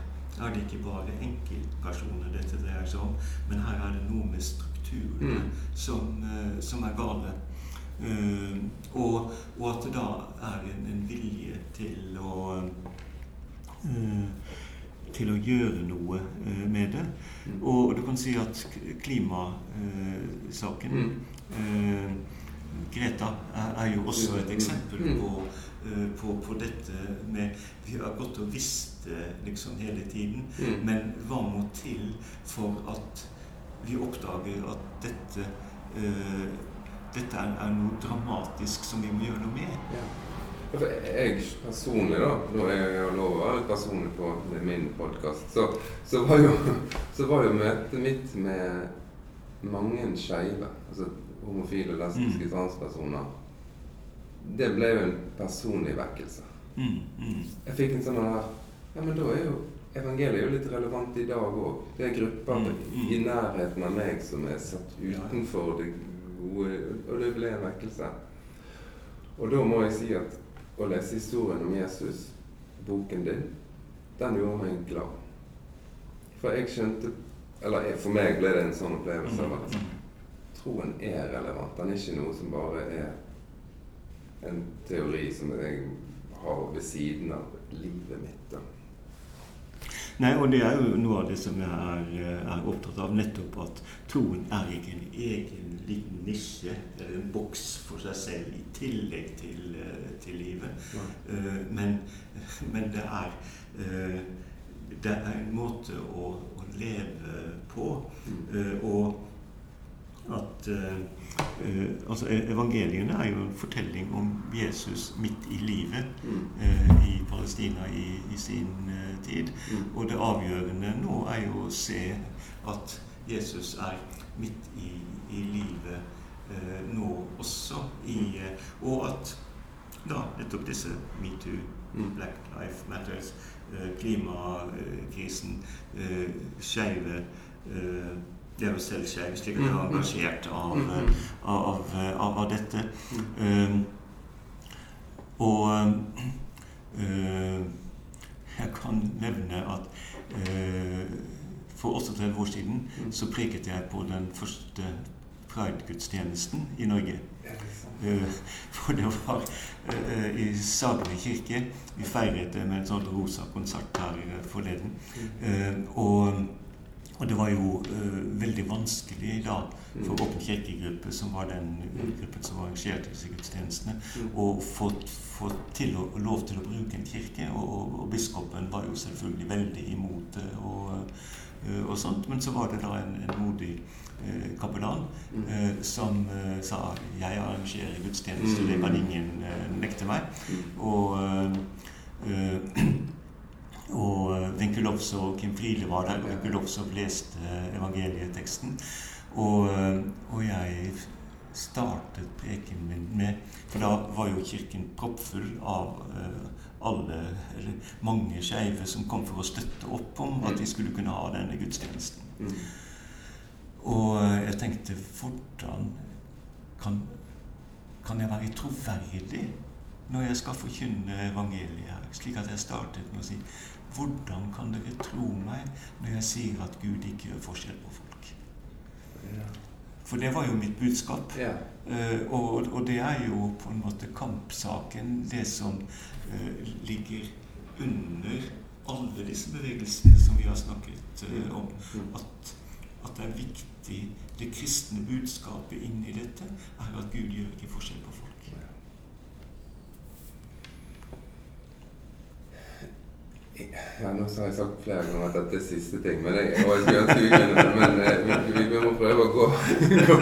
S2: er det ikke bare enkeltpersoner dette dreier seg om, men her er det noe med strukturene mm. som, uh, som, er gale. Uh, og, og, at det da er en, en vilje til å uh, til å gjøre noe med det. Mm. Og du kan si at klimasaken mm. Greta er, er, jo også et eksempel mm. på Eh, på, på, dette med Vi har gått og visst det liksom hele tiden. Mm. Men hva må til for at vi oppdager at dette uh, dette er, er, noe dramatisk som vi må gjøre noe med? Ja.
S1: Jeg personlig, da, når jeg har lov å være personlig på min podkast, så, så, var jo, *laughs* så var jo møtet mitt med mange skeive, altså homofile, lesbiske, mm. transpersoner det ble jo en personlig vekkelse. Mm, mm. Jeg fikk en sånn her Ja, men da er jo evangeliet jo litt relevant i dag òg. Det er grupper mm, mm, i nærheten av meg som er satt utenfor det gode Og det ble en vekkelse. Og da må jeg si at å lese historien om Jesus, boken din, den gjorde meg glad. For jeg skjønte Eller for meg ble det en sånn opplevelse av at mm, troen er relevant. Den er ikke noe som bare er en teori som jeg har ved siden av livet mitt. Da.
S2: Nei, og det er jo noe av det som jeg er, er, opptatt av. Nettopp at troen er ikke en egen liten nisje eller en boks for seg selv i tillegg til, eh, til livet. Ja. Uh, men, men, det er uh, det er en måte å, å leve på. Mm. Uh, og at eh, altså e- Evangeliene er jo en fortelling om Jesus midt i livet mm. uh, i Palestina i, i sin eh, tid. Mm. Og det avgjørende nå er jo å se at Jesus er midt i, i livet nå også. I, og at da nettopp disse metoo, mm. Black Life Matters, klimakrisen, skeive det er jo selv skeiv, slik at jeg mm-hmm. engasjert av, av, av, av dette. Um, og uh, jeg kan nevne at uh, for 38 år siden så preket jeg på den første Pride-gudstjenesten i Norge. Uh, for det var uh, i Sagene kirke. Vi feiret det med en sånn rosa konsert her forleden. Uh, og, og, det var jo veldig vanskelig da for mm. Åpen kirkegruppe, som var den gruppen som arrangerte disse gudstjenestene, mm. å få, få til å, lov til å bruke en kirke. Og, og, og biskopen var jo selvfølgelig veldig imot det. og og sånt, Men så var det da en, en modig Eh, kapellan mm. eh, som eh, sa 'jeg arrangerer gudstjeneste, det kan mm. ingen nekte meg'. Mm. Og *clears throat* og Winkelowz og Kim Friele var der. Winkelowz leste evangelieteksten. Og, og, jeg startet preken min med For da var jo kirken proppfull av alle, eller mange skeive som kom for å støtte opp om at de skulle kunne ha denne gudstjenesten. Og jeg tenkte Hvordan kan, kan jeg være troverdig når jeg skal forkynne evangeliet her? Slik at jeg startet med å si Hvordan kan dere tro meg når jeg sier at Gud ikke gjør forskjell på folk? For det var jo mitt budskap. Ja. Uh, og, og, det er jo på en måte kampsaken, det som uh, ligger under alle disse bevegelsene som vi har snakket uh, om. Mm. At, at, det er viktig det kristne budskapet inni dette, er at Gud gjør ikke forskjell på folk.
S1: Ja, nå har jeg sagt flere ganger at dette er siste ting, men deg. og jeg skal ikke men eh, vi, vi må prøve å gå, gå,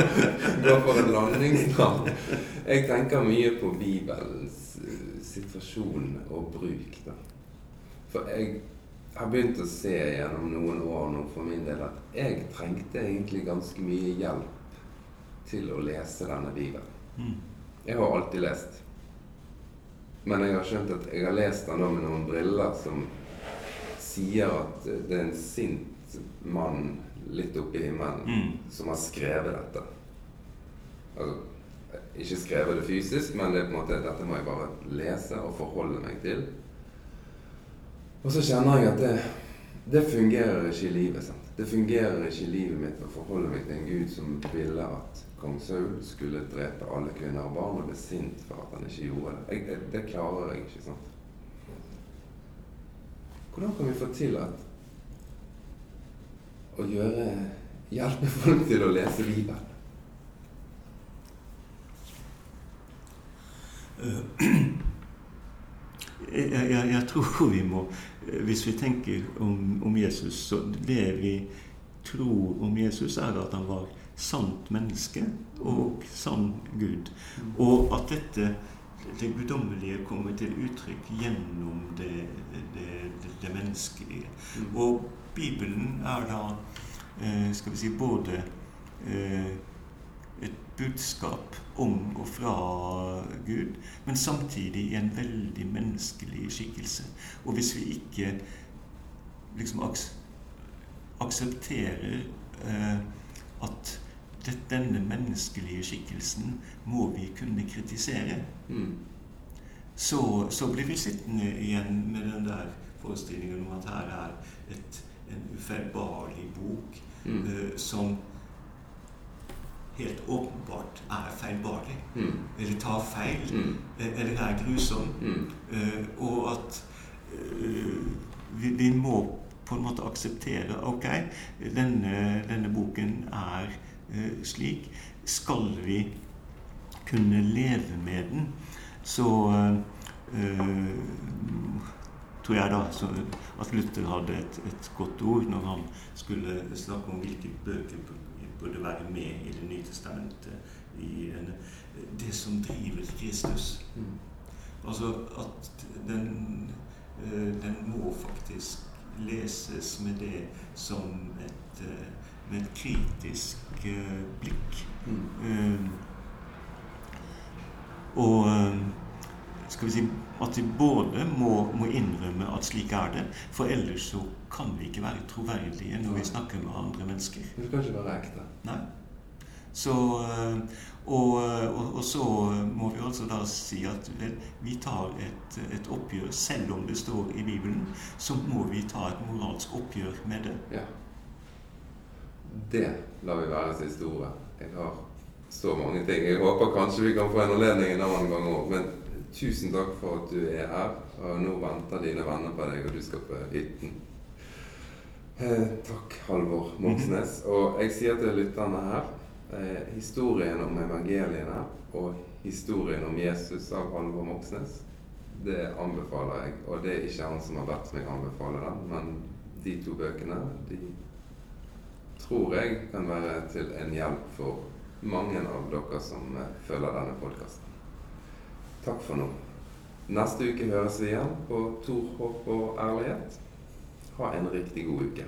S1: gå for en landingsplan. Jeg tenker mye på Bibelens eh, situasjon og bruk. da. For jeg har begynt å se gjennom noen år nå for min del at jeg trengte egentlig ganske mye hjelp til å lese denne Bibelen. Mm. Jeg har alltid lest. Men jeg har skjønt at jeg har lest den da med noen briller som sier at det er en sint mann litt oppe i himmelen mm. som har skrevet dette. Altså, ikke skrevet det fysisk, men det er på en måte, dette må jeg bare lese og forholde meg til. Og så kjenner jeg at det, det fungerer ikke i livet. sant? Det fungerer ikke i livet mitt å forholde meg til en gud som ville at kong Saul skulle drepe alle kvinner og barn, og ble sint for at han ikke gjorde det. Jeg, det klarer jeg ikke. sant? Hvordan kan vi få til at å gjøre hjelpe folk til å lese Bibelen?
S2: Uh, jeg, jeg, jeg, tror vi må Hvis vi tenker om, om, Jesus, så det vi tror om Jesus, er at han var sant menneske og sann Gud. Og at dette det guddommelige kommer til uttrykk gjennom det, det, det, det menneskelige. Mm. Og Bibelen er da eh, skal vi si både eh, et budskap om og fra Gud, men samtidig i en veldig menneskelig skikkelse. Og hvis vi ikke liksom aksepterer eh, at det, denne menneskelige skikkelsen må vi kunne kritisere, mm. så, så, blir vi sittende igjen med den der forestillingen om at her er et, en ufeilbarlig bok mm. uh, som helt åpenbart er feilbarlig. Mm. Eller tar feil. Mm. Eh, eller er grusom. Uh, og at uh, vi, vi, må på en måte akseptere Ok, denne, denne boken er slik. Skal vi kunne leve med den, så tror jeg da at Luther hadde et, et, godt ord når han skulle snakke om hvilke bøker burde være med i Det nye testamentet. I en, det som driver Kristus. Mm. Altså at den, eh, den må faktisk leses med det som et, eh, med et kritisk eh, blikk. Mm. Og skal vi si, at vi både må, må, innrømme at slik er det, for ellers så kan vi ikke være troverdige når vi snakker med andre mennesker.
S1: Du kan ikke være ekte.
S2: Nei. Så, eh, og, og, og, så må vi altså da si at vi tar et, et, oppgjør, selv om det står i Bibelen, så må vi ta et moralsk oppgjør med det. Ja.
S1: Det lar vi være siste ordet. Jeg har så mange ting. Jeg håper kanskje vi kan få en anledning en annen gang òg. Men tusen takk for at du er her. Og nå venter dine venner på deg, og du skal på hytten. Eh, takk, Halvor Moxnes. Og jeg sier til lytterne her eh, historien om evangeliene og historien om Jesus av Halvor Moxnes, det anbefaler jeg. Og det er ikke han som har bedt meg anbefale den, men de to bøkene de tror jeg kan være til en hjelp for mange av dere som eh, følger denne podkasten. Takk for nå. Neste uke høres vi igjen på Tor, håp og ærlighet. Ha en riktig god uke.